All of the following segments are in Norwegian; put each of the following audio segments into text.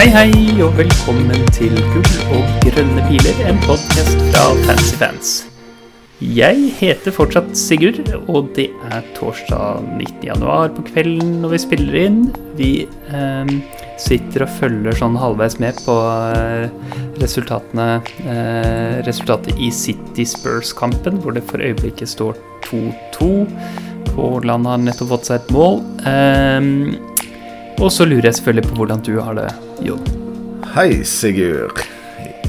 Hei, hei, og velkommen til Gull og grønne piler, en podkast fra Fancy Fans. Jeg heter fortsatt Sigurd, og det er torsdag 19. januar på kvelden når vi spiller inn. Vi eh, sitter og følger sånn halvveis med på eh, resultatene eh, Resultatet i City Spurs-kampen, hvor det for øyeblikket står 2-2. Haaland har nettopp fått seg et mål. Eh, og så lurer jeg selvfølgelig på hvordan du har det, Jon. Hei, Sigurd.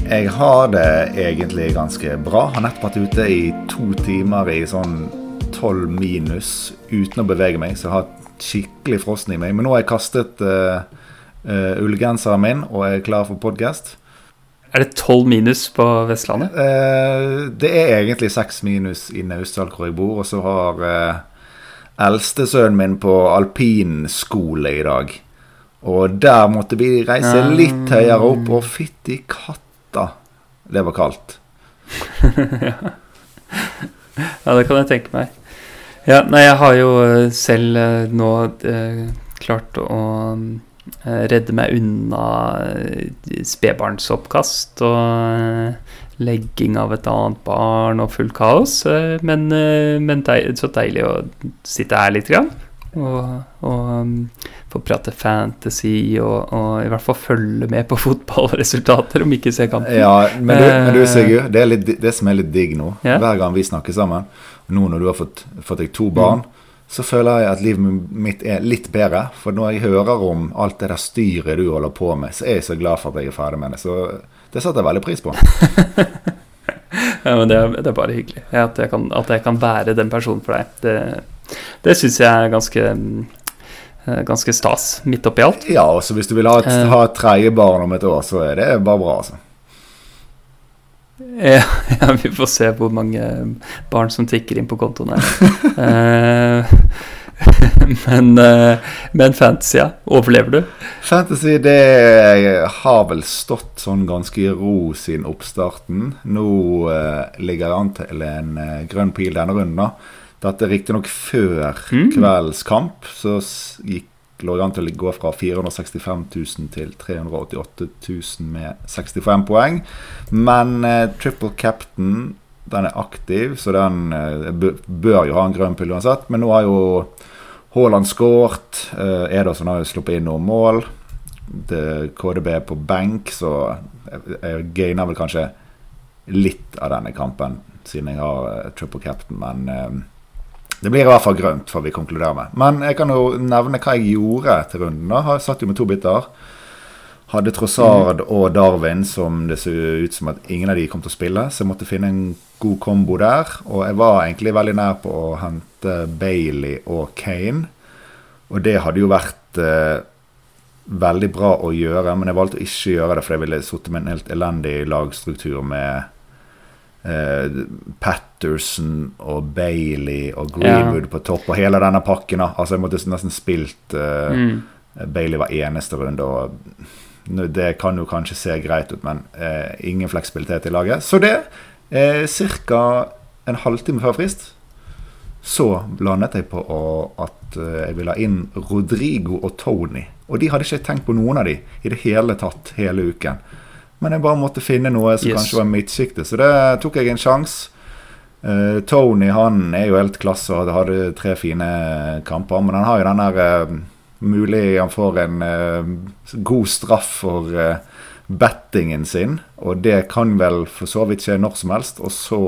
Jeg har det egentlig ganske bra. Har nettopp vært ute i to timer i sånn tolv minus uten å bevege meg, så jeg har skikkelig frosten i meg. Men nå har jeg kastet uh, uh, ullgenseren min og er klar for podkast. Er det tolv minus på Vestlandet? Uh, det er egentlig seks minus i Naustdal hvor jeg bor, og så har uh, eldstesønnen min på alpinskole i dag. Og der måtte vi reise litt høyere opp, og fytti katta, det var kaldt. ja, det kan jeg tenke meg. Ja, nei, jeg har jo eh, selv eh, nå eh, klart å eh, redde meg unna eh, spedbarnsoppkast og eh, legging av et annet barn og fullt kaos. Men, men deil, så deilig å sitte her litt. Grann. Og, og um, få prate fantasy og, og, i hvert fall følge med på fotballresultater, om ikke se kampen. Ja, men du, men du Sigurd, det, litt, det, som er litt digg nå, ja? hver gang vi snakker sammen, nå når du har fått, fått deg to barn, mm. så føler jeg at livet mitt er litt bedre. For når jeg hører om alt det der styret du holder på med, så er jeg så glad for at jeg er ferdig med det. Så det setter jeg veldig pris på. ja, men det er, det er bare hyggelig. At jeg, kan, at jeg, kan, være den personen for deg. Det, det syns jeg er ganske, eh, ganske stas, midt oppi alt. Ja, også hvis du vil ha et, eh. ha et tredje barn om et år, så er det bare bra, altså. Ja, ja, vi får se hvor mange barn som tikker inn på kontoen her. eh, men, men, fantasy, ja. Overlever du? Fantasy det har vel stått sånn ganske i ro siden oppstarten. Nå eh, ligger jeg an til en grønn pil denne runden. da. Dette er riktignok før mm. kveldens kamp. Så gikk, lå det an til å gå fra 465 000 til 388 000 med 65 poeng. Men triple captain den er aktiv, så den bør jo ha en grønn pille uansett. Men nå har jo Haaland skåret. Eh, Ederson har jo sluppet inn noen mål. Det, KDB på benk, så jeg, jeg gainer vel kanskje litt av denne kampen, siden jeg har uh, triple captain. Men uh, det blir i hvert fall grønt, får vi konkludere med. Men jeg kan jo nevne hva jeg gjorde til runden. da. Jeg satt jo med to biter. Hadde Trossard mm. og Darwin som det så ut som at ingen av de kom til å spille, så jeg måtte finne en god kombo der. Og jeg var egentlig veldig nær på å hente hente Bailey og Kane. Og det hadde jo vært eh, veldig bra å gjøre, men jeg valgte å ikke gjøre det, for jeg ville sittet med en helt elendig lagstruktur med eh, Patterson og Bailey og Greenwood ja. på topp, og hele denne pakken. Altså Jeg måtte nesten spilt eh, mm. Bailey hver eneste runde. og Det kan jo kanskje se greit ut, men eh, ingen fleksibilitet i laget. Så det, eh, ca. en halvtime før frist, så landet jeg på at eh, jeg ville ha inn Rodrigo og Tony. Og de hadde ikke tenkt på noen av de i det hele tatt hele uken. Men jeg bare måtte finne noe som yes. kanskje var midtsikte, så det tok jeg en sjanse. Uh, Tony han er jo helt klasse og hadde tre fine kamper, men han har jo den der uh, Mulig han får en uh, god straff for bettingen sin, og det kan vel for så vidt skje når som helst. Og så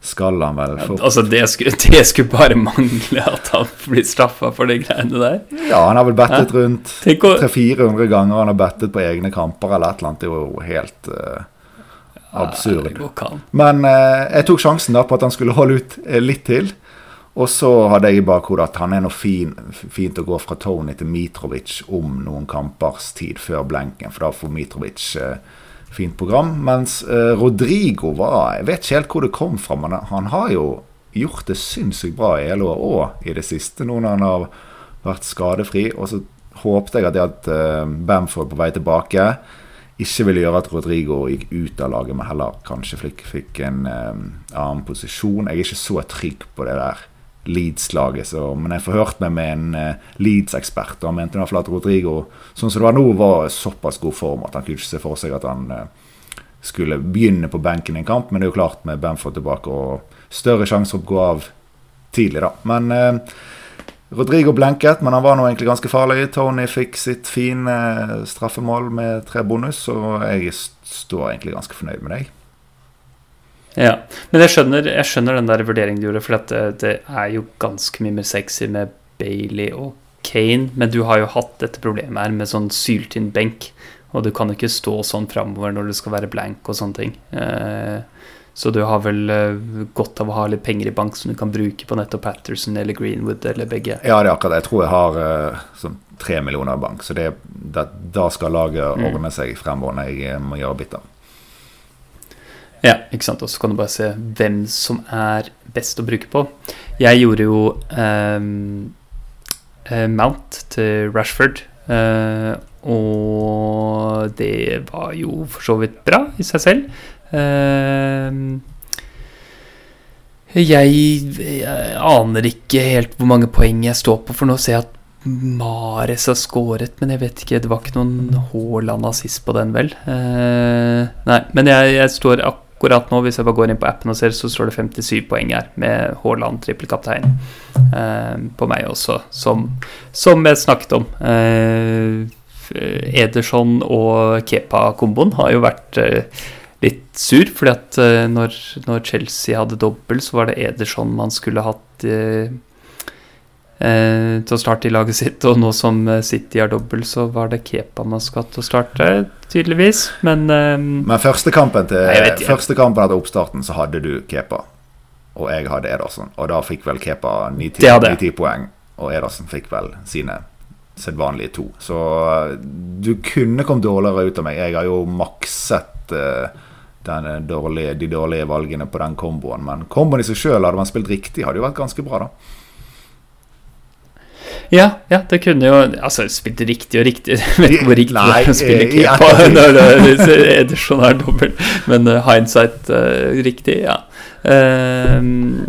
skal han vel få Altså, det skulle, det skulle, bare mangle at han blir straffa for de greiene der. Ja, han har vel bettet ja. rundt 300-400 ganger. Han har bettet på egne kamper eller et eller annet. Det er jo helt uh, absurd. Ja, Men uh, jeg tok sjansen da på at han skulle holde ut uh, litt til. Og så hadde jeg i bakhodet at han er noe fin, fint å gå fra Tony til Mitrovic om noen kampers tid før blenken, for da får Mitrovic uh, fint program. Mens eh, Rodrigo var Jeg vet ikke helt hvor det kom fra, men han har jo gjort det sinnssykt bra i hele år og i det siste, nå når han har vært skadefri. Og så håpte jeg at det at eh, Bamford på vei tilbake ikke ville gjøre at Rodrigo gikk ut av laget, men heller kanskje fikk, fikk en um, annen posisjon. Jeg er ikke så trygg på det der Leeds-laget. Men jeg forhørte meg med en uh, Leeds-ekspert, og han mente i hvert fall at Rodrigo sånn som det var nå, var såpass god form at han kunne ikke se for seg at han uh, skulle begynne på benken i en kamp. Men det er jo klart med Bamford tilbake og større sjanse for å gå av tidlig, da. Men uh, Rodrigo blenket, men han var nå egentlig ganske farlig. Tony fikk sitt fine straffemål med tre bonus, og jeg står egentlig ganske fornøyd med deg. Ja, men jeg skjønner, jeg skjønner den der vurderingen du gjorde, for det, det, er jo ganske mye mer sexy med Bailey og Kane, men du har jo hatt dette problemet her med sånn syltynn benk, og du kan ikke stå sånn framover når du skal være blank og sånne ting. Eh, så du har vel uh, godt av å ha litt penger i bank som du kan bruke på nettopp Patterson eller Greenwood eller begge? Ja, det er akkurat det. Jeg tror jeg har sånn tre millioner i bank. Så det, det, da skal laget mm. ordne seg fremover når jeg må gjøre bytter. Ja, ikke sant. Og så kan du bare se hvem som er best å bruke på. Jeg gjorde jo um, Mount til Rashford. og det var jo for så vidt bra i seg selv. Uh, jeg, jeg, aner ikke helt hvor mange poeng jeg står på, for nå ser jeg at Mares har skåret, men jeg vet ikke Det var ikke noen Haaland-assist på den, vel? Uh, nei, men jeg, jeg, står akkurat nå, hvis jeg bare går inn på appen og ser, så står det 57 poeng her med Haaland trippelkaptein eh, på meg også, som, som jeg snakket om. Eh, Ederson og Kepa-komboen har jo vært eh, litt sur, fordi at uh, når, når, Chelsea hadde dobbel, så var det Ederson man skulle hatt uh, til å starte i laget sitt. Og nå som City har dobbel, så var det Kepa man skulle til å starte, tydeligvis. Men Men første kampen, til, nei, første kampen etter oppstarten så hadde du Kepa, og jeg hadde Ederson. Og da fikk vel Kepa 9-10 poeng, og Ederson fikk vel sine sedvanlige to. Så du kunne kommet dårligere ut av meg. Jeg har jo makset uh, dårlige, de dårlige valgene på den komboen. Men komboen i seg sjøl, hadde man spilt riktig, hadde jo vært ganske bra, da. Ja, ja, det kunne jo Altså, spilt riktig og riktig Vet ikke hvor riktig det er å spille keeper når Ederson er dobbel, men uh, hindsight uh, riktig, ja. Uh,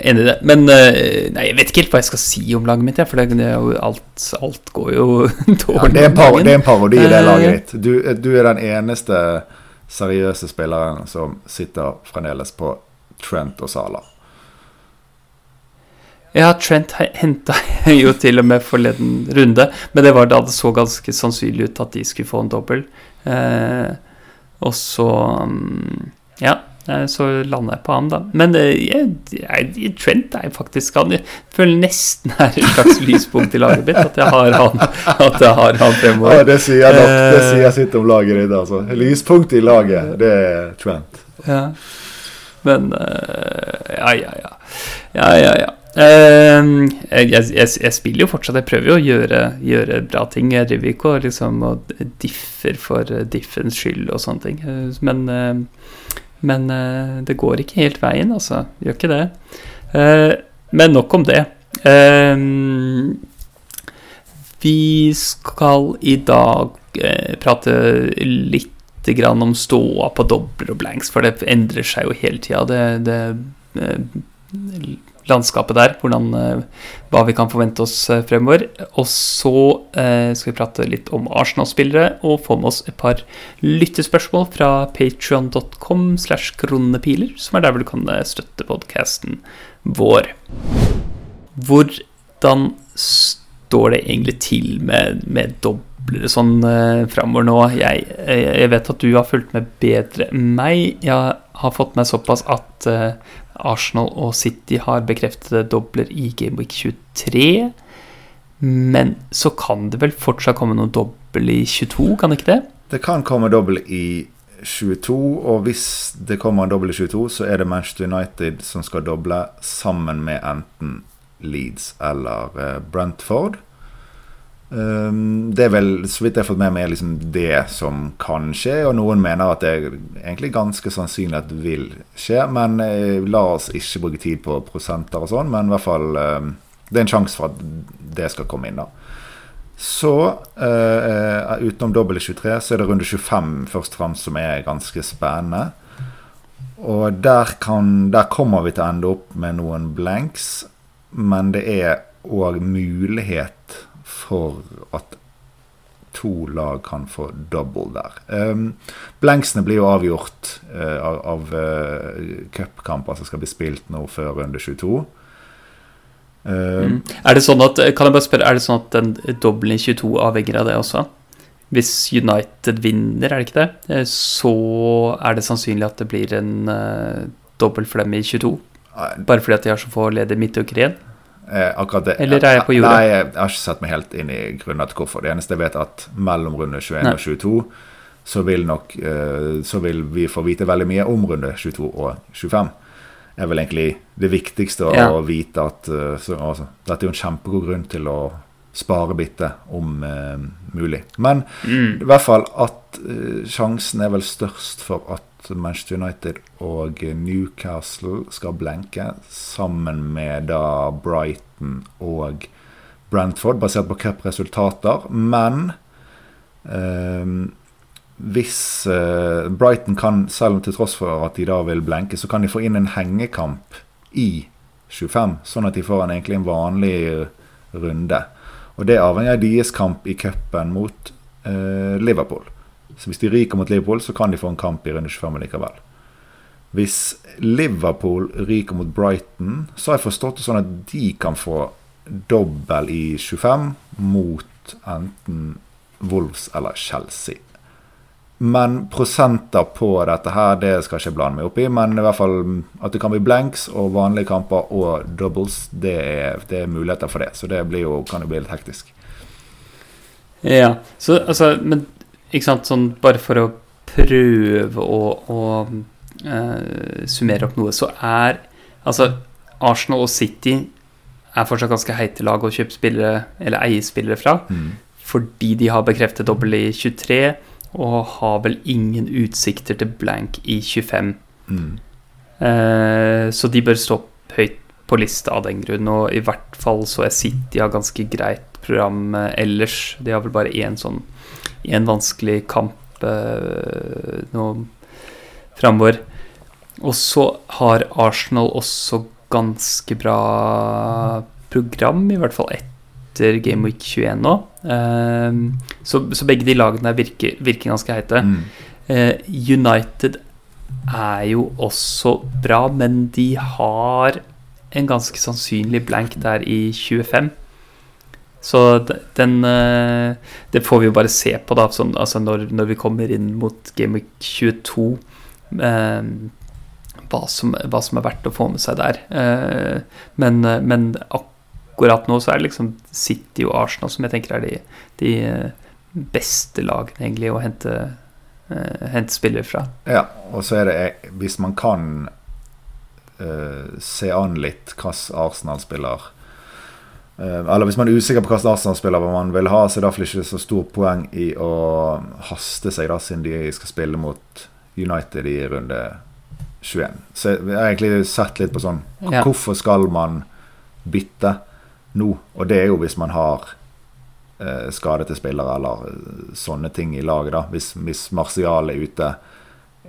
enig i det. Men uh, nei, jeg vet ikke helt hva jeg skal si om laget mitt, ja, for det, det alt, alt, går jo dårlig. Ja, det, er det, en parodi, det laget ditt. Du, du er den eneste seriøse spilleren som sitter fremdeles på Trent og Sala. Ja, Trent henta jeg jo til og med forleden runde, men det var da det så ganske sannsynlig ut at de skulle få en dobbel. Eh, og så mm, Ja. Eh, så landa jeg på han, da. Men eh, jeg, jeg, Trent er faktisk han Jeg føler nesten er et slags lyspunkt i laget mitt. At jeg har han, at jeg har han fremover. Ja, det sier nok, det sier jeg sitt om laget ditt. Altså. Lyspunkt i laget, det er Trent. Ja. Men Ja, ja, ja. Ja, ja, ja. Uh, jeg, jeg, jeg, spiller jo fortsatt. Jeg prøver jo å gjøre, gjøre bra ting. Jeg driver ikke og liksom og differ for diffens skyld og sånne ting. Men uh, men det går ikke helt veien, altså. Gjør ikke det. Men nok om det. Uh, vi skal i dag prate litt grann om ståa på dobler og blanks, for det endrer seg jo hele tida. Det, det landskapet der, hvordan, eh, hva vi kan forvente oss eh, fremover. Og så eh, skal vi prate litt om Arsenal-spillere og få med oss et par lyttespørsmål fra patrion.com slash kronepiler, som er der hvor du kan støtte podkasten vår. Hvordan står det egentlig til med, med doblere sånn eh, framover nå? Jeg, jeg, vet at du har fulgt med bedre enn meg. Jeg har fått med såpass at eh, Arsenal og City har bekreftede dobler i Gameweek 23. Men så kan det vel fortsatt komme noe dobbel i 22, kan det ikke det? Det kan komme dobbel i 22, og hvis det kommer en dobbel i 22, så er det Manchester United som skal doble sammen med enten Leeds eller eh, Brentford. Um, det er vel, så vidt jeg har fått med meg, liksom det som kan skje. Og noen mener at det er egentlig ganske sannsynlig at det vil skje. Men eh, la oss ikke bruke tid på prosenter og sånn. Men i hvert fall eh, det er en sjanse for at det skal komme inn. da Så uh, utenom dobbel 23 så er det runde 25 først og fremst som er ganske spennende. og der, kan, der kommer vi til å ende opp med noen blanks, men det er òg mulighet for at to lag kan få double der. Um, blanksene blir jo avgjort uh, av, av uh, cupkamper som skal bli spilt nå før runde 22. Um, mm. Er det sånn at, kan jeg bare spørre, er det sånn at den dobbelen i 22 avhenger av det også? Hvis United vinner, er det ikke det, eh, så er det sannsynlig at det blir en uh, dobbel for dem i 22? Bare fordi at de har så få ledige midtuker igjen? Eh, akkurat det. Eller er jeg på jorda? Nei, jeg har ikke sett meg helt inn i grunnen til hvorfor. Det eneste jeg vet, er at mellom runde 21 nei. og 22 så vil nok eh, Så vil vi få vite veldig mye om runde 22 og 25. Det er vel egentlig det viktigste ja. å vite at eh, så, altså, Dette er jo en kjempegod grunn til å spare bitte om eh, mulig. Men mm. i hvert fall at eh, sjansen er vel størst for at Manchester United og Newcastle skal blenke, sammen med da Brighton og Brentford, basert på cupresultater. Men eh, hvis eh, Brighton kan, selv om til tross for at de da vil blenke, så kan de få inn en hengekamp i 25, sånn at de får en, egentlig en vanlig runde. Og det avhenger av deres kamp i cupen mot eh, Liverpool. Så hvis de ryker mot Liverpool, så kan de få en kamp i runde 25 likevel. Hvis Liverpool ryker mot Brighton, så har jeg forstått det sånn at de kan få dobbel i 25 mot enten Wolves eller Chelsea. Men prosenter på dette her, det skal jeg ikke blande meg opp i. Men i hvert fall at det kan bli blanks og vanlige kamper og doubles, det er, det er muligheter for det. Så det jo, kan jo bli litt hektisk. Ja, så altså Men ikke sant, sånn bare for å prøve å, å uh, summere opp noe, så er altså Arsenal og City er fortsatt ganske heite lag å kjøpe spillere, eller eie spillere fra. Mm. Fordi de har bekreftet dobbel i 23, og har vel ingen utsikter til blank i 25. Mm. Uh, så de bør stå høyt på lista av den grunn, og i hvert fall så er City har ganske greit program uh, ellers. De har vel bare én sånn i en vanskelig kamp eh, nå framover. Og så har Arsenal også ganske bra program, i hvert fall etter Game Week 21 nå. Eh, så, så, begge de lagene virker, virker ganske heite. Mm. Eh, United er jo også bra, men de har en ganske sannsynlig blank der i 25. Så den eh, Det får vi jo bare se på, da, sånn, altså når, når, vi kommer inn mot Game Week 22. Eh, hva, som, hva, som, er verdt å få med seg der. Eh, men, men, akkurat nå så er det liksom City og Arsenal som jeg tenker er de, de beste lagene egentlig å hente, hente spillere fra. Ja, og så er det Hvis man kan se an litt hvilken Arsenal-spiller Eh, eller hvis man er usikker på hvilken Arsenal-spiller man vil ha, så er det derfor ikke så stor poeng i å haste seg, da, siden de skal spille mot United i runde 21. Så jeg har egentlig sett litt på sånn ja. Hvorfor skal man bytte nå? Og det er jo hvis man har eh, skadete spillere eller eh, sånne ting i laget. da Hvis, hvis Martial er ute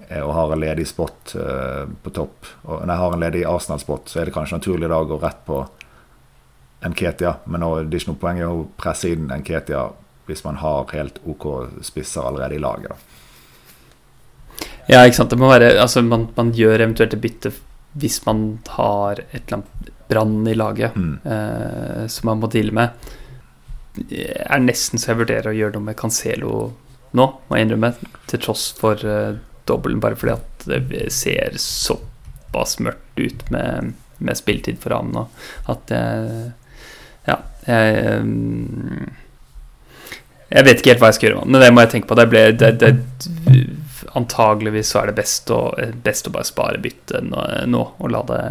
eh, og har en ledig spot eh, på topp, og, nei, har en ledig Arsenal-spot, så er det kanskje naturlig da å gå rett på Nketia. Men nå, det er ikke noe poeng i å presse inn Nketia hvis man har helt OK spisser allerede i laget. Da. Ja, ikke sant. Det må være, altså man, man gjør eventuelt et bytte hvis man har et eller annet brann i laget mm. eh, som man må deale med. Det er nesten så jeg vurderer å gjøre noe med Cancelo nå, må jeg innrømme. Til tross for eh, dobbelen, bare fordi at det ser såpass mørkt ut med, med spilletid for ham nå at jeg. Jeg, ehm, jeg vet ikke helt hva jeg skal gjøre, men det må jeg tenke på. Det ble, det, det, antageligvis så er det best å, best å bare spare byttet nå, og la det,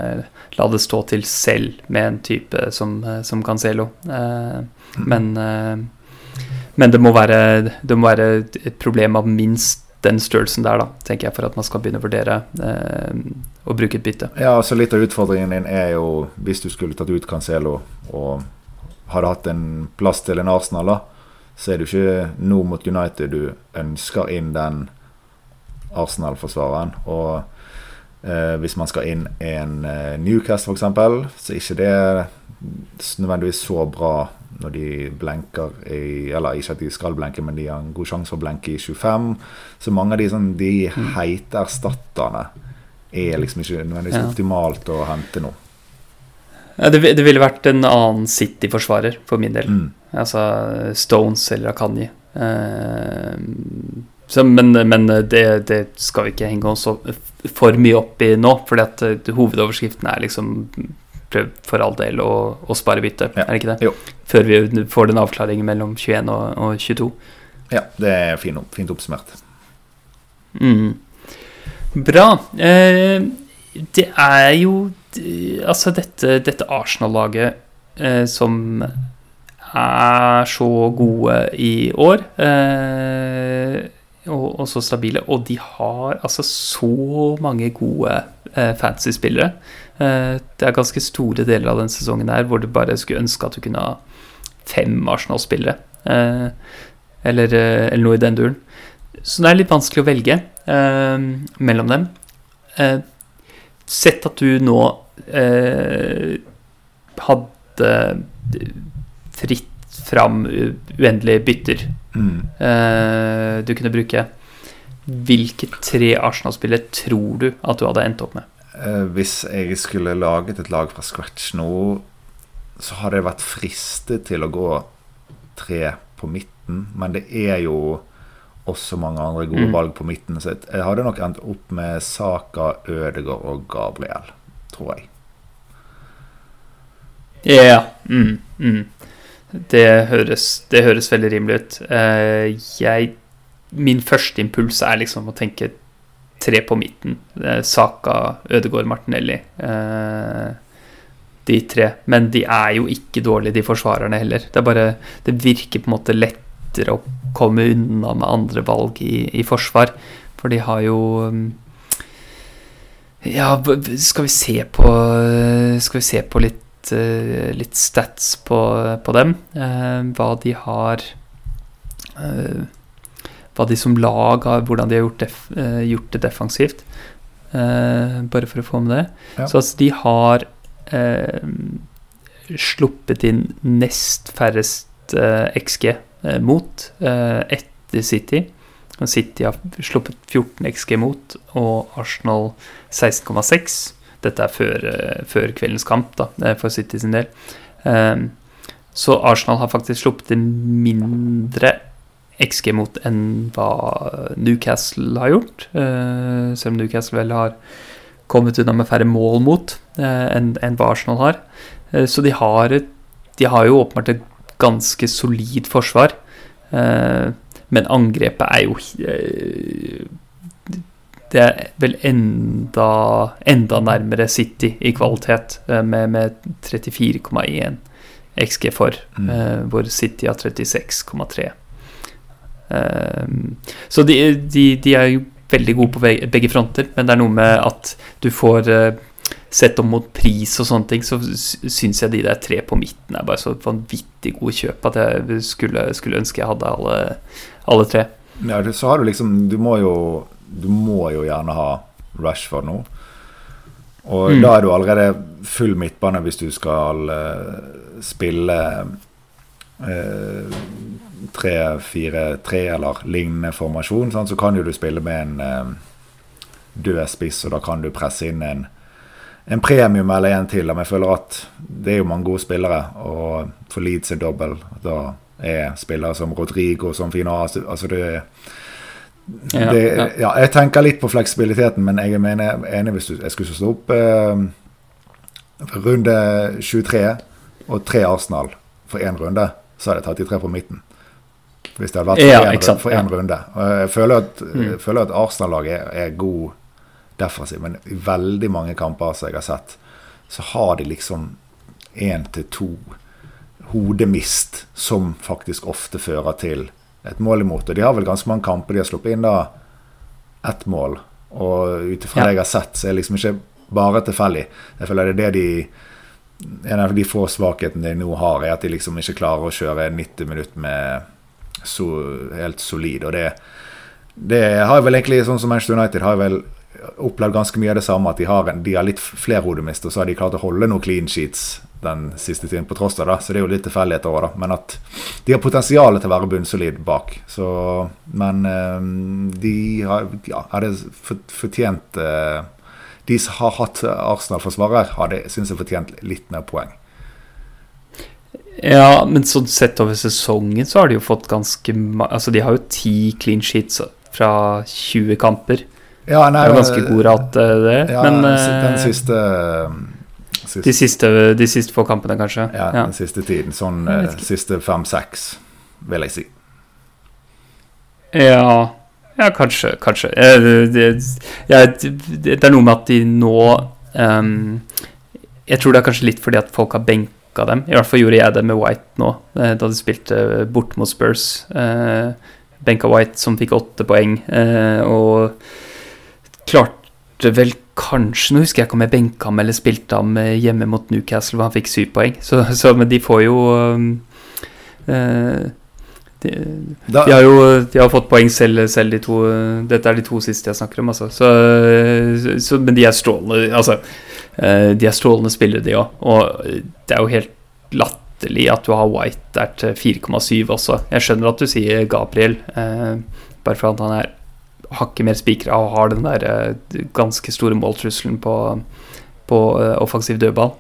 la det, stå til selv med en type som, som Cancelo. Eh, men, eh, men det, må være, det må være et problem av minst den størrelsen der, da, tenker jeg, for at man skal begynne å vurdere eh, å bruke et bytte. Ja, altså Litt av utfordringen din er jo hvis du skulle tatt ut Cancelo og hadde hatt en plass til en Arsenal, da, så er det jo ikke nå mot United du ønsker inn den Arsenal-forsvareren. Og Eh, hvis man skal inn en Newcastle, Newcast, f.eks., så er ikke det nødvendigvis så bra når de blenker i Eller ikke at de skal blenke, men de har en god sjanse for å blenke i 25. Så mange av de, sånn, de Mm. heite erstatterne er liksom ikke nødvendigvis Ja. optimalt å hente nå. Det, det ville vært en annen City-forsvarer for min del. Mm. Altså Stones eller Akanji. Eh, så, men men det, det skal vi ikke henge oss for mye opp i nå, fordi at eh, hovedoverskriften er liksom prøv for all del å, å spare bytte, Ja. er det ikke det? Jo. Før vi får den avklaringen mellom 21 og, og 22. Ja, det er fin, opp- fint oppsummert. Mm. Bra. Eh, det er jo Altså, dette, dette Arsenal-laget eh, som er så gode i år, eh, og, og så stabile, og de har altså så mange gode eh, fantasy-spillere. Eh, det er ganske store deler av den sesongen her hvor du bare skulle ønske at du kunne ha fem Arsenal-spillere. Eh, eller, eh, eller noe i den duren. Så det er litt vanskelig å velge mellom dem. Eh, sett at du nå eh, hadde fritt fram uendelige bytter Mm. eh, du kunne bruke. Hvilke tre Arsenal-spillere tror du at du hadde endt opp med? Eh, hvis jeg skulle laget et lag fra scratch nå, så hadde jeg vært fristet til å gå tre på midten. Men det er jo også mange andre gode Mm. valg på midten. Så jeg- hadde nok endt opp med Saka, Ødegaard og Gabriel, tror jeg. Ja. Mm, mm. Det, høres, det høres veldig rimelig ut. Uh, jeg Min første impuls er liksom å tenke tre på midten. Uh, Saka, Ødegaard, Martinelli. Uh, de tre. Men de er jo ikke dårlige, de forsvarerne heller. Det bare Det virker på en måte lettere å komme unna med andre valg i, i forsvar. For de har jo mm, Ja, skal vi se på Skal vi se på litt, eh, litt stats på, på dem? Eh, hva de har eh, Hva de som lag har Hvordan de har gjort, def, eh, gjort det defensivt. Bare for å få med det. Ja. Så altså, de har sluppet inn nest færrest XG mot eh, etter City. City har sluppet 14 XG mot, og Arsenal 16,6. Dette er før, eh, før kveldens kamp, da, eh, for City sin del. Ehm, så Arsenal har faktisk sluppet mindre XG mot enn hva Newcastle har gjort. eh, selv om Newcastle vel har kommet unna med færre mål mot eh, enn hva Arsenal har. Eh, så de har, et, de har jo åpenbart et ganske solid forsvar. Eh, men angrepet er jo eh, Det er vel enda, enda nærmere City i kvalitet, eh, med, med 34,1 XG for, Mm. hvor City har 36,3. Eh, så de, de, de er jo veldig gode på begge fronter, men det er noe med at du får Sett om mot pris og sånne ting, så syns jeg de der tre på midten er bare så vanvittig gode kjøp at jeg skulle, skulle ønske jeg hadde alle, alle tre. Ja, det- så har du liksom Du må jo, du må jo gjerne ha Rashford nå. Og Mm. da er du allerede full midtbane hvis du skal uh, spille tre, fire, tre eller lignende formasjon. Sant? Så kan jo du spille med en uh, død spiss, og da kan du presse inn en, en premium eller en til. Men jeg føler at det er jo mange gode spillere, og for Leeds er dobbel. Da er spillere som Rodrigo som fine altså, det, Ja, det, ja. jeg tenker litt på fleksibiliteten, men jeg er mener, enig hvis du, jeg skulle slå opp eh, runde 23 og tre Arsenal for én runde, så hadde jeg tatt de tre på midten. Hvis det hadde vært for én for én ja. runde. Og jeg føler at, Mm. at Arsenal-laget er, er god defensiv, men i veldig mange kamper som jeg har sett, så har de liksom én til to hodemist som faktisk ofte fører til et mål imot. Og de har vel ganske mange kamper de har sluppet inn da ett mål. Og ut ifra Ja. det jeg har sett, så er det liksom ikke bare tilfeldig. Jeg føler det er det de En av de få svakhetene de nå har, er at de liksom ikke klarer å kjøre 90 minutter med så helt solid. Og det, det har vel egentlig, sånn som Manchester United, har vel opplevd ganske mye av det samme. At de har, en, de har litt flerhodemist, og så har de klart å holde noen clean sheets den siste tiden, på tross av det. Så det er jo litt tilfeldigheter òg, da. Men at de har potensial til å være bunnsolid bak. Så, men eh, de har ja, hadde fortjent eh, De som har hatt Arsenal-forsvarer, hadde syns jeg fortjent litt mer poeng. Ja, men sånn sett over sesongen så har de jo fått ganske Altså, de har jo ti clean sheets fra 20 kamper. Ja, nei, det er jo ganske god rate, det. Ja, men den siste Siste. De, siste, de siste få kampene, kanskje? Ja, ja. den siste tiden. Sånn eh, siste fem-seks, vil jeg si. Ja Ja, kanskje. Kanskje. Det, ja, det, er noe med at de nå um, Jeg tror det er kanskje litt fordi at folk har benka dem. I hvert fall gjorde jeg det med White nå, eh, da de spilte bort mot Spurs. Uh, benka White, som fikk åtte poeng, uh, og klarte vel kanskje Nå husker jeg ikke om jeg benka ham eller spilte ham eh, hjemme mot Newcastle, hvor han fikk syv poeng. Så, så, men de får jo øh, de, de, har jo de har fått poeng selv, selv, de to Dette er de to siste jeg snakker om, altså. Så, så, men de er strålende Altså, de er strålende spillere, de òg. Og det er jo helt latterlig at du har White der til 4,7 også. Jeg skjønner at du sier Gabriel, eh, bare for at han er hakket mer spikra og har den der uh, ganske store måltrusselen på, på uh, offensiv dødball.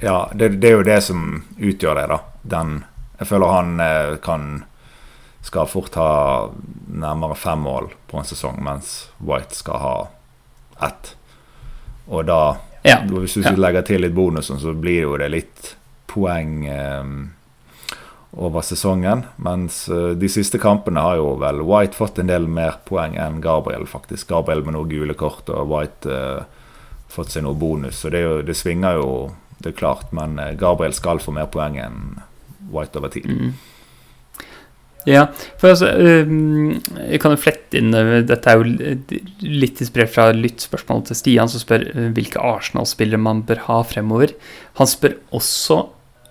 Ja, det, det, er jo det som utgjør det, da. Den Jeg føler han uh, kan skal fort ha nærmere fem mål på en sesong, mens White skal ha ett. Og da, ja. hvis du ja. legger til litt bonusen, så blir jo det litt poeng um, over sesongen. Mens eh, de siste kampene har jo vel White fått en del mer poeng enn Gabriel, faktisk. Gabriel med noen gule kort og White uh, fått seg noe bonus. Så det, jo, det, svinger jo, det er klart. Men eh, Gabriel skal få mer poeng enn White over tid. Mm. Ja, for altså Jeg kan jo flette inn Dette er jo litt inspirert fra lyttspørsmålet til Stian, som spør hvilke Arsenal-spillere man bør ha fremover. Han spør også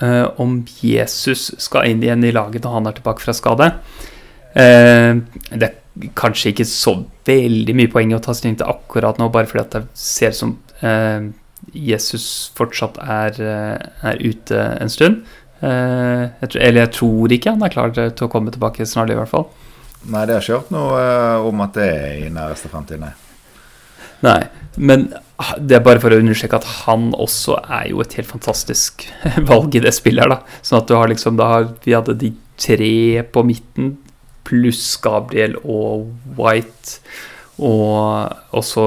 uh, om Jesus skal inn igjen i laget når han er tilbake fra skade. Uh, det er kanskje ikke så veldig mye poeng å ta stilling til akkurat nå, bare fordi at det ser ut som uh, Jesus fortsatt er, er, ute en stund. Jeg tror, eller jeg tror ikke han er klar til å komme tilbake snart, i hvert fall. Nei, det har ikke hørt noe om at det er i næreste framtid, nei. Nei, men det er bare for å understreke at han også er jo et helt fantastisk valg i det spillet her, da. Sånn at du har liksom da Vi hadde de tre på midten, pluss Gabriel og White. Og også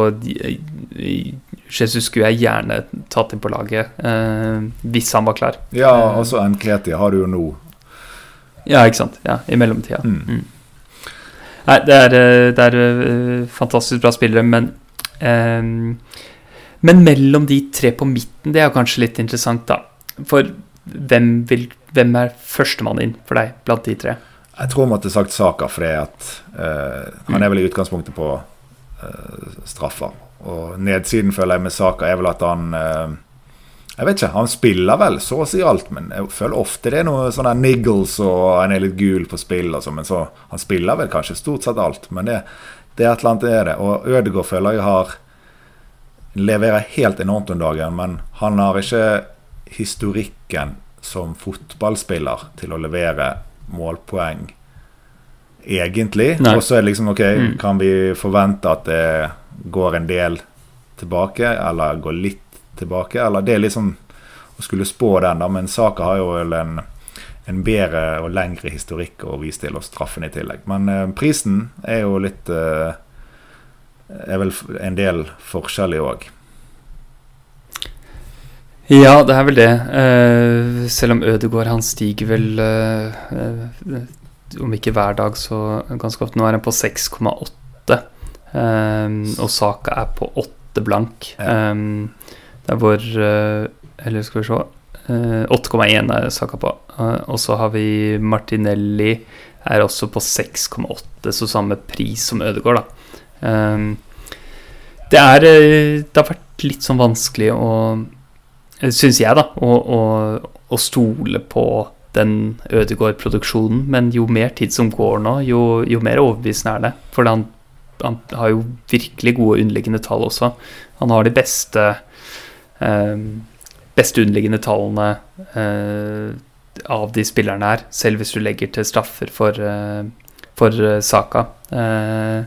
Jesus skulle jeg gjerne tatt inn på laget eh, hvis han var klar. Ja, altså Nkreti har du jo nå. Ja, ikke sant. Ja, I mellomtida. Mm. Mm. Nei, det er, eh, det er uh, fantastisk bra spillere, men men mellom de tre på midten, det er kanskje litt interessant, da. For hvem, vil, hvem er førstemann inn for deg blant de tre? Jeg tror jeg måtte sagt Saka, for at uh, han er vel i utgangspunktet på uh, straffer. Og nedsiden føler jeg med Saka er vel at han uh, Jeg vet ikke, han spiller vel så å si alt, men jeg føler ofte det er noe sånne niggles og han er litt gul på spill og sånn, men så Han spiller vel kanskje stort sett alt, men det, det er et eller annet er det. Og Ødegaard føler jeg har leverer helt enormt om dagen, men han har ikke historikken som fotballspiller til å levere målpoeng, egentlig. Og så er det liksom OK, mm. kan vi forvente at det går en del tilbake, eller går litt tilbake? Eller det er liksom å skulle spå den, da. Men Saka har jo en, en bedre og lengre historikk å vise til, og straffen i tillegg. Men eh, prisen er jo litt eh, er vel en del forskjellig òg. Ja, det er vel det. Eh, selv om Ødegaard han stiger vel uh, Om ikke hver dag, så ganske ofte. Nå er han på 6,8. Um, og Saka er på 8 blank. Ja. er vår, Eller skal vi se 8,1 er Saka på. Og så har vi Martinelli er også på 6,8, så samme pris som Ødegaard, da. Um, det er eh, Det har vært litt sånn vanskelig å eh, Syns jeg, da, å, å, å, stole på den Ødegård-produksjonen. Men jo mer tid som går nå, jo, jo mer overbevisende er det. For han han har jo virkelig gode underliggende tall også. Han har de beste eh, beste underliggende tallene eh, av de spillerne her, selv hvis du legger til straffer for, eh, for eh, Saka. Eh,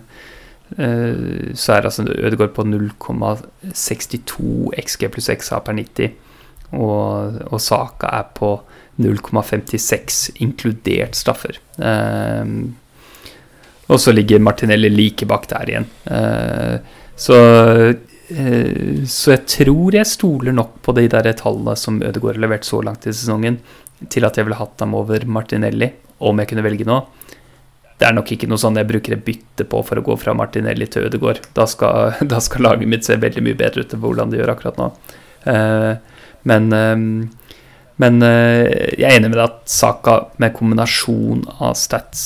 så er altså Ødegaard på 0,62 XG pluss XA per 90, og, og Saka er på 0,56 inkludert straffer. Og så ligger Martinelli like bak der igjen. så så jeg tror jeg stoler nok på de der tallene som Ødegaard har levert så langt i sesongen, til at jeg ville hatt dem over Martinelli, om jeg kunne velge nå. Det er nok ikke noe sånn jeg bruker et bytte på for å gå fra Martinelli til Ødegaard. Da skal, da skal laget mitt se veldig mye bedre ut enn hvordan det gjør akkurat nå. men men jeg er enig med deg at Saka med kombinasjon av stats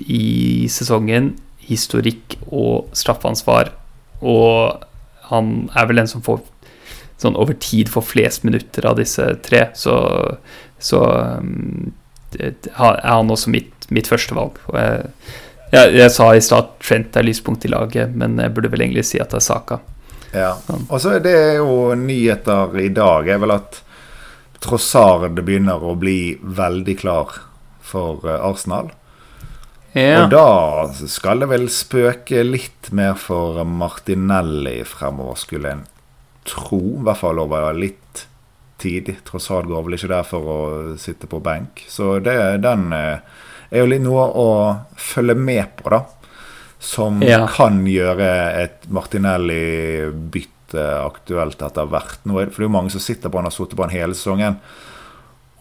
i sesongen, historikk og straffansvar, og han er vel den som får sånn over tid får flest minutter av disse tre. Så, så um, er han også mitt, mitt førstevalg. Jeg, jeg, jeg, sa i stad Trent er lyspunkt i laget, men jeg burde vel egentlig si at det er Saka. Ja. Og så er det jo nyheter i dag, er vel at Trossard begynner å bli veldig klar for eh, Arsenal. Ja. Og da skal det vel spøke litt mer for Martinelli fremover, skulle en tro. I hvert fall over litt tid. Alt går vel ikke der for å sitte på benk. Så det, den eh, er jo litt noe å følge med på, da. Som ja. kan gjøre et Martinelli-bytte aktuelt etter hvert. Nå er det, for det er jo mange som sitter på han har sittet på han hele sesongen.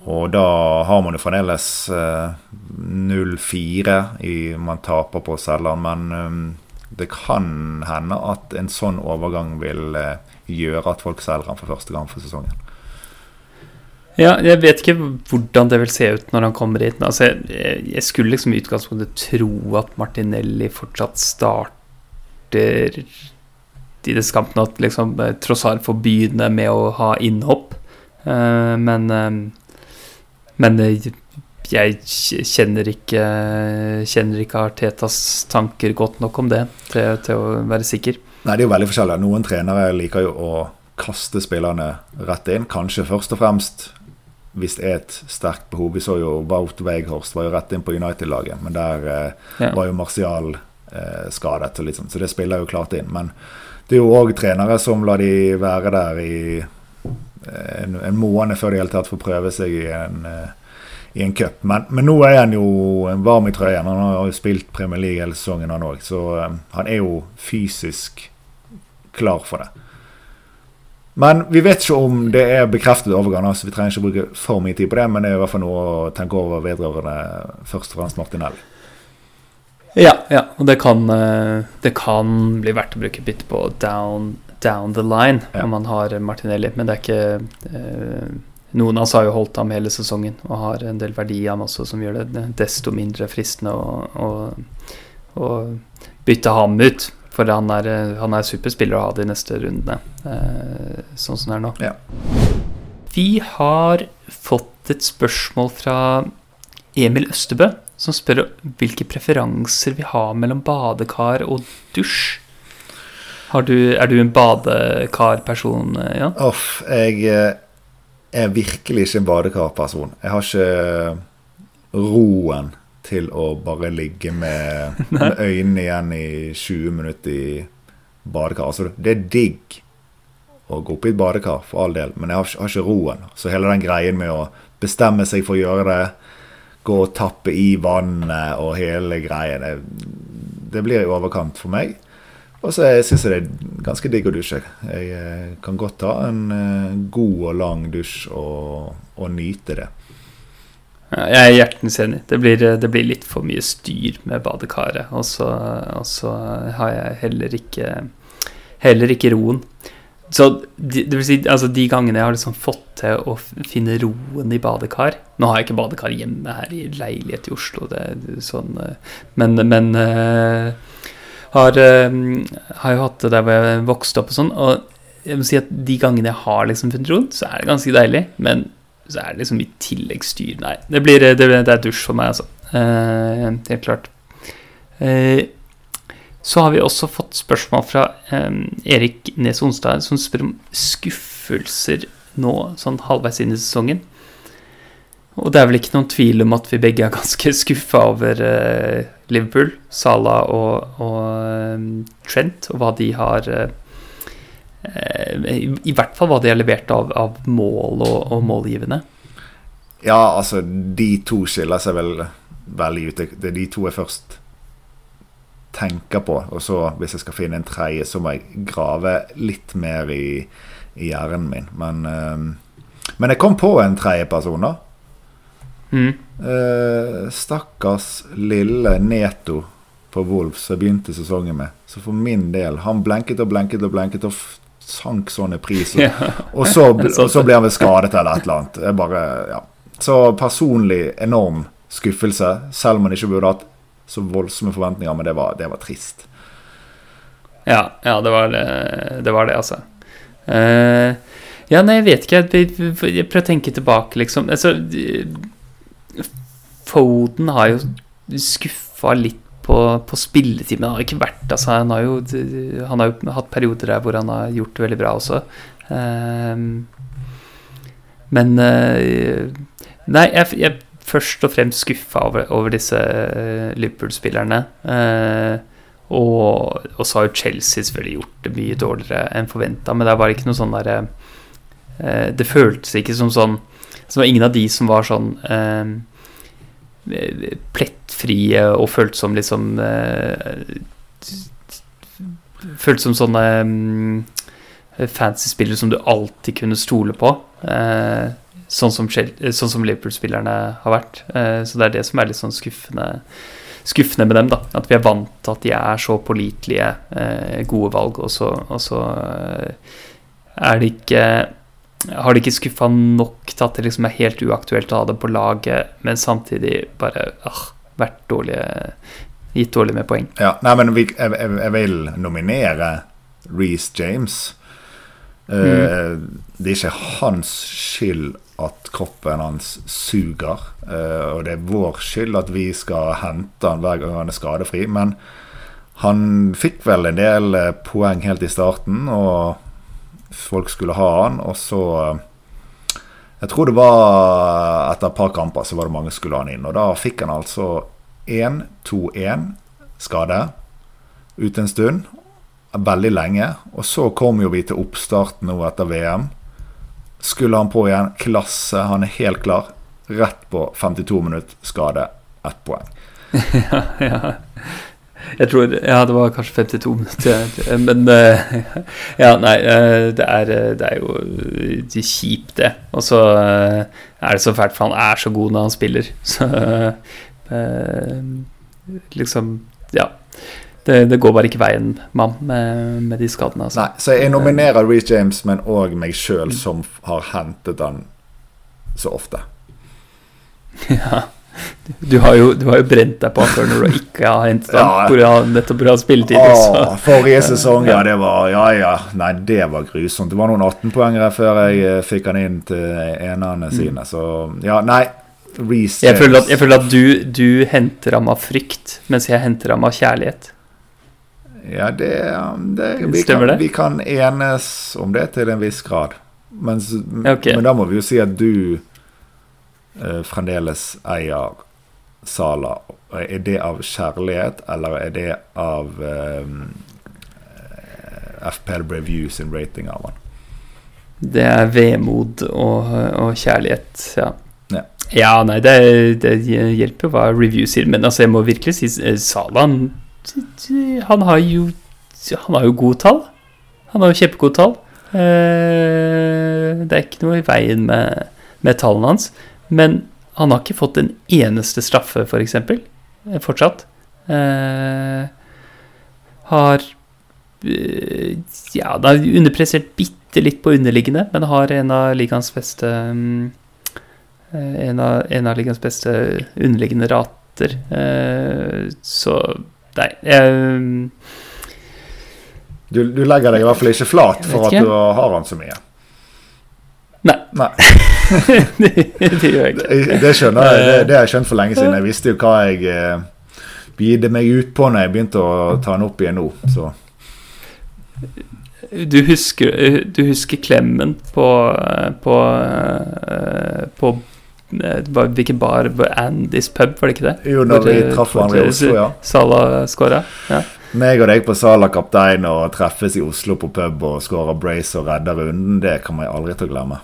Og da har man jo fremdeles eh, 0-4 man taper på Selland, men um, det kan hende at en sånn overgang vil eh, gjøre at folk selger han for første gang for sesongen. Ja, jeg vet ikke hvordan det vil se ut når han kommer hit. Altså, jeg, jeg skulle liksom i utgangspunktet tro at Martinelli fortsatt starter i disse kampene. At liksom eh, Trossard får begynne med å ha innhopp. Uh, men uh, men eh, jeg kjenner ikke, kjenner ikke Artetas tanker godt nok om det til, til, å være sikker. Nei, det er jo veldig forskjellig. Noen trenere liker jo å kaste spillerne rett inn. Kanskje først og fremst hvis det er et sterkt behov. Vi så jo Wout Weghorst var jo rett inn på United-laget, men der eh, ja. var jo Martial eh, skadet, liksom, så det spiller jo klart inn. Men det er jo òg trenere som lar de være der i en, en måned før de hele tatt får prøve seg i en, uh, i en cup. Men, men, nå er han jo varm i trøyen. Han har jo spilt Premier League hele sesongen, han òg. Så um, han er jo fysisk klar for det. Men vi vet ikke om det er bekreftet overgang. Altså vi trenger ikke bruke for mye tid på det, men det er i hvert fall noe å tenke over vedrørende først og fremst Martinelli. Ja, ja, og det kan, eh, det kan bli verdt å bruke bytte på down down the line ja. om man har Martinelli. Men det er ikke eh, Noen av oss har jo holdt ham hele sesongen og har en del verdi i ham også, som gjør det desto mindre fristende å, å, å bytte ham ut. For han er, han er superspiller å ha de neste rundene, eh, sånn som det er nå. Ja. Vi har fått et spørsmål fra Emil Østebø, som spør hvilke preferanser vi har mellom badekar og dusj. Du, er du en badekarperson, Jan? Off, jeg eh, er virkelig ikke en badekarperson. Jeg har ikke roen til å bare ligge med, med øynene igjen i 20 minutter i badekar. Altså, det er digg å gå opp i et badekar, for all del, men jeg har, har, ikke roen. Så hele den greien med å bestemme seg for å gjøre det, gå og tappe i vannet og hele greien, det, det blir i overkant for meg. Og så syns jeg det er ganske digg å dusje. Jeg eh, kan godt ta en eh, god og lang dusj og, og nyte det. Jeg er hjertens enig. Det blir, det blir, litt for mye styr med badekaret. Og så, og så har jeg heller ikke, heller ikke roen. Så det vil si, altså de gangene jeg har liksom fått til å finne roen i badekar Nå har jeg ikke badekar hjemme her i leilighet i Oslo, det sånn, eh, men, men har, uh, har jo hatt det der hvor jeg vokste opp og sånn. Og jeg må si at de gangene jeg har liksom funnet ro, så er det ganske deilig. Men så er det liksom i tillegg styr. Nei, det, blir, det, det er dusj for meg, altså. Eh, helt klart. Eh, Så har vi også fått spørsmål fra eh, Erik Nes Onsdag, som spør om skuffelser nå, sånn halvveis inn i sesongen. Og det er vel ikke noen tvil om at vi begge er ganske skuffa over eh, Liverpool, Salah og, og eh, Trent, og hva de har eh, i, I hvert fall hva de har levert av, av mål og, og målgivende. Ja, altså, de to skiller seg vel veldig ut. Det er de to jeg først tenker på. Og så, hvis jeg skal finne en tredje, så må jeg grave litt mer i, i hjernen min. Men, uh, men jeg kom på en tredje person, da. Mm. Uh, stakkars lille Neto på Wolves jeg begynte sesongen med. Så for min del Han blenket og blenket og blenket og sank sånne priser. Ja. og, så, og, så, ble han vel skadet eller et eller annet. Bare, ja. Så personlig enorm skuffelse, selv om han ikke burde hatt så voldsomme forventninger, men det var, det var trist. Ja, ja det, var det, det, var det altså. Uh, ja, nei, jeg vet ikke. Jeg prøver å tenke tilbake, liksom. Altså, Foden har jo skuffa litt på, på spilletid, men han har ikke vært altså, han, har jo, han har jo hatt perioder der hvor han har gjort det veldig bra også. Uh, men uh, Nei, jeg, jeg først og fremst skuffa over, over, disse uh, Liverpool-spillerne. Uh, og, og, så har jo Chelsea selvfølgelig gjort det mye dårligere enn forventa, men det var ikke noe sånn derre uh, Det føltes ikke som sånn Så det var ingen av de som var sånn plettfrie og føltes som liksom Føltes som sånne um, fancy spillere som du alltid kunne stole på. Eh, sånn som, sånn som Liverpool-spillerne har vært. Eh, så det er det som er litt sånn skuffende, skuffende med dem. da, At vi er vant til at de er så pålitelige, eh, gode valg, og så, og så eh, er det ikke har de ikke skuffa nok til at det liksom er helt uaktuelt å ha det på laget, men samtidig bare ah, vært dårlige gitt dårlig med poeng. Ja, nei, men jeg, jeg, jeg vil nominere Reece James. Mm. Uh, det er ikke hans skyld at kroppen hans suger. Uh, og det er vår skyld at vi skal hente han hver gang han er skadefri. Men han fikk vel en del uh, poeng helt i starten, og folk skulle ha han. Og så uh, Jeg tror det var etter et par kamper så var det mange som skulle ha han inn. Og da fikk han altså 1-2-1 skade ute en stund. Veldig lenge. Og så kom jo vi til oppstart nå etter VM. Skulle han på igjen. Klasse. Han er helt klar. Rett på 52 minutter skade. Ett poeng. ja, ja. Jeg tror Ja, det var kanskje 52 minutter. Men eh, Ja, nei. Eh, det er, eh, det er jo kjipt, det. Og så er det så fælt, for han er så god når han spiller. Så liksom Ja det, det, går bare ikke veien med, med de skadene. Altså. Nei, så jeg nominerer Reece James, men òg meg sjøl, som har hentet han så ofte. Ja. Du har, jo, du har jo brent deg på før når du ikke har hentet han ja. nettopp bra spilletid. Åh, forrige sesong, ja, det var Ja, ja. Nei, det var grusomt. Det var noen 18-poengere før jeg eh, fikk han inn til enerne sine, så ja, nei. Reese jeg føler at, jeg føler at du, du henter ham av frykt, mens jeg henter ham av kjærlighet. Ja, det, det vi, kan, det? vi, kan, enes om det til en viss grad. Men, okay. men da må vi jo si at du fremdeles eier Sala. Er det av kjærlighet, eller er det av um, FPL Review sin rating av han? Det er vemod og, og kjærlighet, ja. Ja. ja nei, det, det, hjelper hva review sier, men altså, jeg må virkelig si eh, Sala han har jo Han har jo gode tall. Han har jo kjempegode tall. Eh, det er ikke noe i veien med, med tallene hans. Men han har ikke fått en eneste straffe, f.eks. For eksempel, fortsatt. Eh, har Ja, det har underpressert bitte litt på underliggende, men har en av ligaens beste en av, en av ligaens beste underliggende rater. Så Nei. eh, du, du, legger deg i hvert fall ikke flat for at du har han så mye? Nei. Nei. det, det, gjør jeg ikke. Det, det skjønner jeg. Det, det, har jeg skjønt for lenge siden. Jeg visste jo hva jeg eh, bide meg utpå når jeg begynte å ta den opp igjen nå. Så Du husker, du husker klemmen på På, eh, på eh, hvilken bar? Andys pub, var det ikke det? jo, når vi eh, traff hverandre i Oslo, ja. Sala skåra? Ja. Meg og deg på Sala kaptein og treffes i Oslo på pub og skårer brace og redder runden, det kommer jeg aldri til å glemme.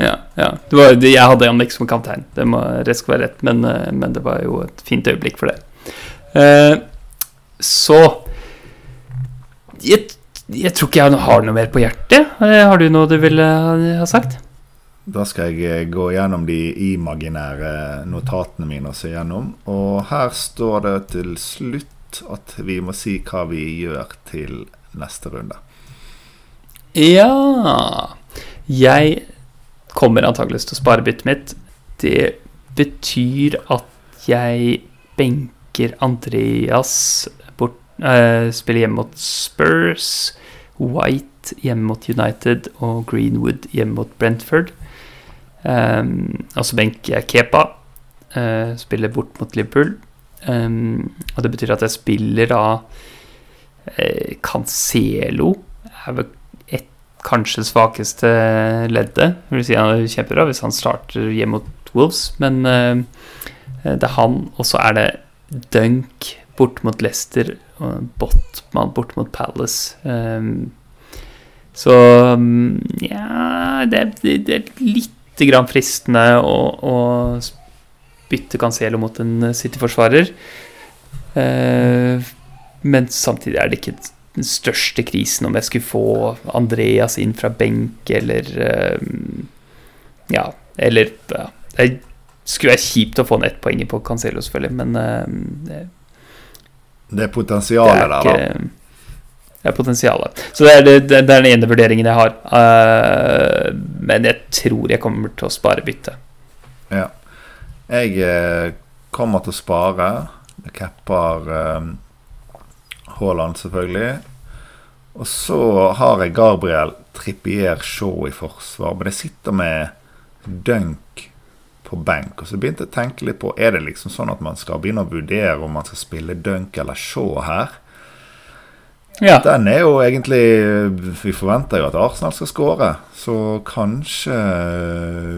Ja, ja. Det var, jeg hadde Jannik som kaptein, det må det skal være rett, men, eh, men det var jo et fint øyeblikk for det. Eh, så jeg, jeg tror ikke jeg har noe mer på hjertet. Eh, har du noe du ville ha sagt? Da skal jeg eh, gå gjennom de imaginære notatene mine og se gjennom. Og her står det til slutt at vi må si hva vi gjør til neste runde. Ja Jeg kommer antakeligvis til å spare byttet mitt. Det betyr at jeg benker Andreas bort, eh, Spiller hjemme mot Spurs, White hjemme mot United og Greenwood hjemme mot Brentford. Um, og så benker jeg Kepa, uh, spiller bort mot Liverpool. Um, og det betyr at jeg spiller da uh, Cancelo. Er vel kanskje svakeste leddet. Det vil si han er kjempebra hvis han starter hjemme mot Wolves, men eh, det er han, og så er det Dunk bort mot Leicester og Botman bort mot Palace. Um, så um, ja det, er litt grann fristende å, å bytte Cancelo mot en City-forsvarer. Eh, men samtidig er det ikke den største krisen om jeg skulle få Andreas inn fra benk, eller eh, Ja, eller ja, Det skulle være kjipt å få en ett poeng på Cancelo, selvfølgelig, men eh, det, Det er det potensialet er der, da. det er potensialet. Så det er, det, det er den ene vurderingen jeg har. Uh, men jeg tror jeg kommer til å spare byttet. Ja. Jeg eh, kommer til å spare. Jeg capper eh, Haaland, selvfølgelig. Og så har jeg Gabriel Trippier Shaw i forsvar. Men jeg sitter med Dunk på benk. Og så begynte jeg å tenke litt på Er det liksom sånn at man skal begynne å vurdere om man skal spille Dunk eller Shaw her. Ja. Den er jo egentlig Vi forventer jo at Arsenal skal skåre. Så kanskje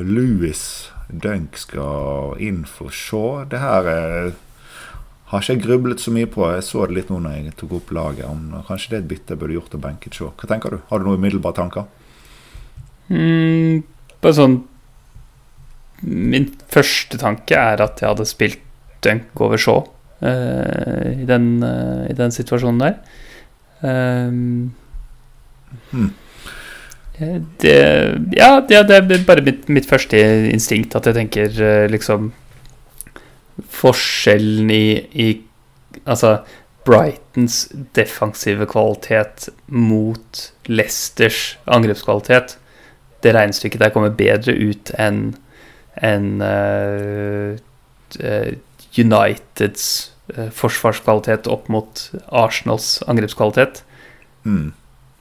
Louis Dunk skal inn for Shaw. Det her er, har ikke jeg grublet så mye på. Jeg så det litt nå når jeg tok opp laget. Om kanskje det er et bytte jeg burde gjort og benket Shaw. Hva tenker du? Har du noen umiddelbare tanker? Mm, bare sånn Min første tanke er at jeg hadde spilt Dunk over Shaw uh, i, den, uh, i den situasjonen der. Um, Hmm. eh, det, ja, det, det er bare mitt, mitt første instinkt at jeg tenker liksom Forskjellen i, i Altså Brightons defensive kvalitet mot Leicesters angrepskvalitet Det regnestykket der kommer bedre ut enn en, uh, eh, Uniteds uh, forsvarskvalitet opp mot Arsenals angrepskvalitet. Mm.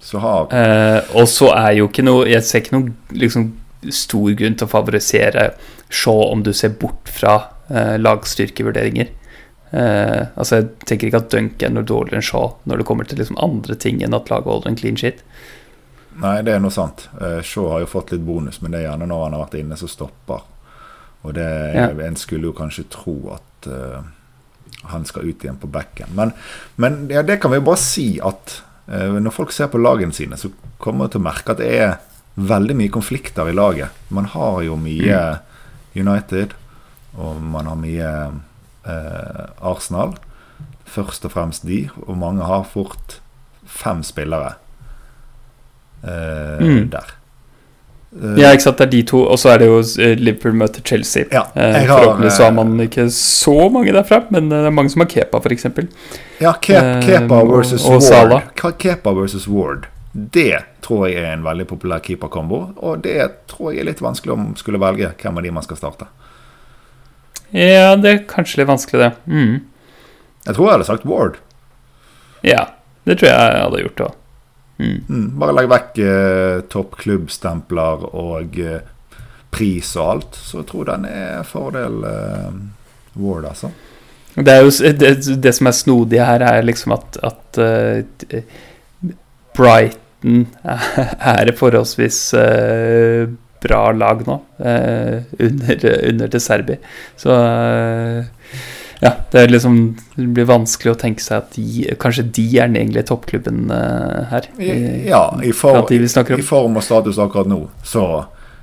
Så har Eh, og så er jo ikke noe Jeg ser ikke noen liksom, stor grunn til å favorisere Shaw om du ser bort fra eh, lagstyrkevurderinger. Eh, altså Jeg tenker ikke at Dunk er noe dårligere enn Shaw når det kommer til liksom andre ting enn at laget holder en clean shit. Nei, det er noe sant. Eh, Shaw har jo fått litt bonus, men det er gjerne når han har vært inne som stopper. Og det, Ja. En skulle jo kanskje tro at eh, han skal ut igjen på backen. Men, men ja, det kan vi jo bare si at eh, når folk ser på lagene sine, så kommer de til å merke at det er veldig mye konflikter i laget. Man har jo mye United, og man har mye eh, Arsenal. Først og fremst de, og mange har fort fem spillere eh, Mm. der. Eh, Ja, ikke sant, det er de to, og så er det jo eh, Liverpool møter Chelsea. Ja, Eh, har, Forhåpentligvis så har man ikke så mange derfra, men det er mange som har Kepa, f.eks. Ja, Ke Kepa og- versus og Ward. Kepa versus Ward. Det tror jeg er en veldig populær keeperkombo. Og det tror jeg er litt vanskelig om skulle velge hvem av de man skal starte. Ja, det er kanskje litt vanskelig, det. Mm. Jeg tror jeg hadde sagt Ward. Ja, det tror jeg jeg hadde gjort òg. Mm. Mm, bare legg vekk eh, toppklubbstempler og eh, pris og alt, så jeg tror den er fordel eh, Ward, altså. Det er jo det, det som er snodig her, er liksom at, at uh, Brighton er forholdsvis eh, bra lag nå, eh, under, under til Serbi. Så eh, ja, det liksom Det blir vanskelig å tenke seg at de, kanskje de er den egentlige toppklubben eh, her. I- Ja, i, for, i form og status akkurat nå, så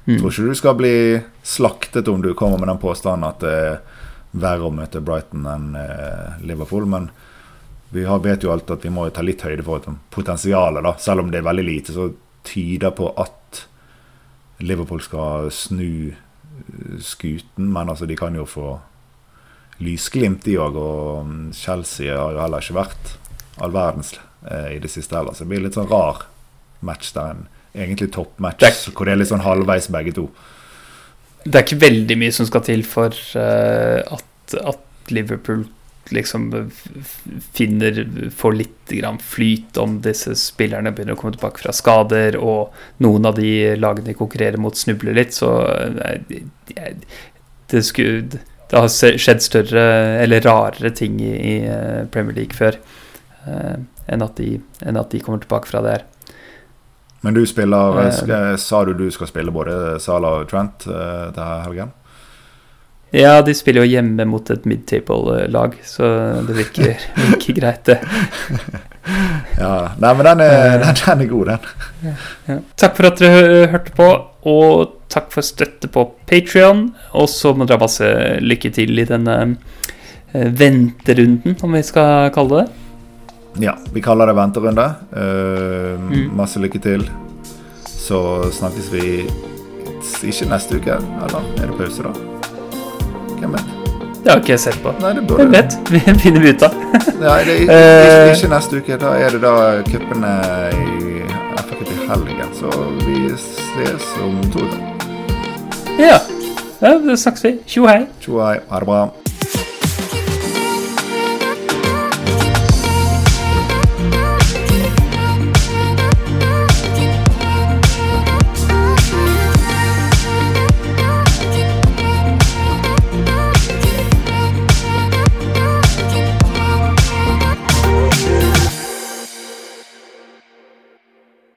Mm. tror ikke du skal bli slaktet om du kommer med den påstanden at det er verre å møte Brighton enn eh, Liverpool. Men vi har, vet jo alt at vi må ta litt høyde for potensialet, da. Selv om det er veldig lite, så tyder på at Liverpool skal snu eh, skuten. Men altså, de kan jo få lysglimt, de òg. Og mm, Chelsea har jo heller ikke vært all verdens eh, i det siste heller. Så det blir litt sånn rar match der en egentlig toppmatch, er- hvor det er litt sånn halvveis begge to. Det er ikke veldig mye som skal til for uh, at, at Liverpool liksom finner Får litt grann flyt om disse spillerne begynner å komme tilbake fra skader, og noen av de lagene de konkurrerer mot, snubler litt, så det, skulle Det har skjedd større eller rarere ting i, i eh, Premier League før eh, enn, at de, enn at de kommer tilbake fra det her. Men du spiller Eh. Sa du du skal spille både Sala og Trent til helgen? Ja, de spiller jo hjemme mot et mid-table-lag, så det virker, virker greit, det. Ja. Nei, men den er, Eh. den, den er god, den. Ja. Takk for at dere hørte på, og takk for støtte på Patrion. Og så må dere ha masse lykke til i denne eh, venterunden, om vi skal kalle det. Ja, vi kaller det venterunde. Uh, Mm. Masse lykke til. Så snakkes vi ikke neste uke, eller er det pause, da? Hvem vet? Det har ikke jeg sett på. Nei, det Hvem burde vet? Vi finner ut av. Nei, det er ikke, Eh. ikke neste uke. Da er det da cupene i FK til helgen. Så vi ses om to uker. Ja. ja, da snakkes vi. Tjo hei. Tjo hei, ha det bra.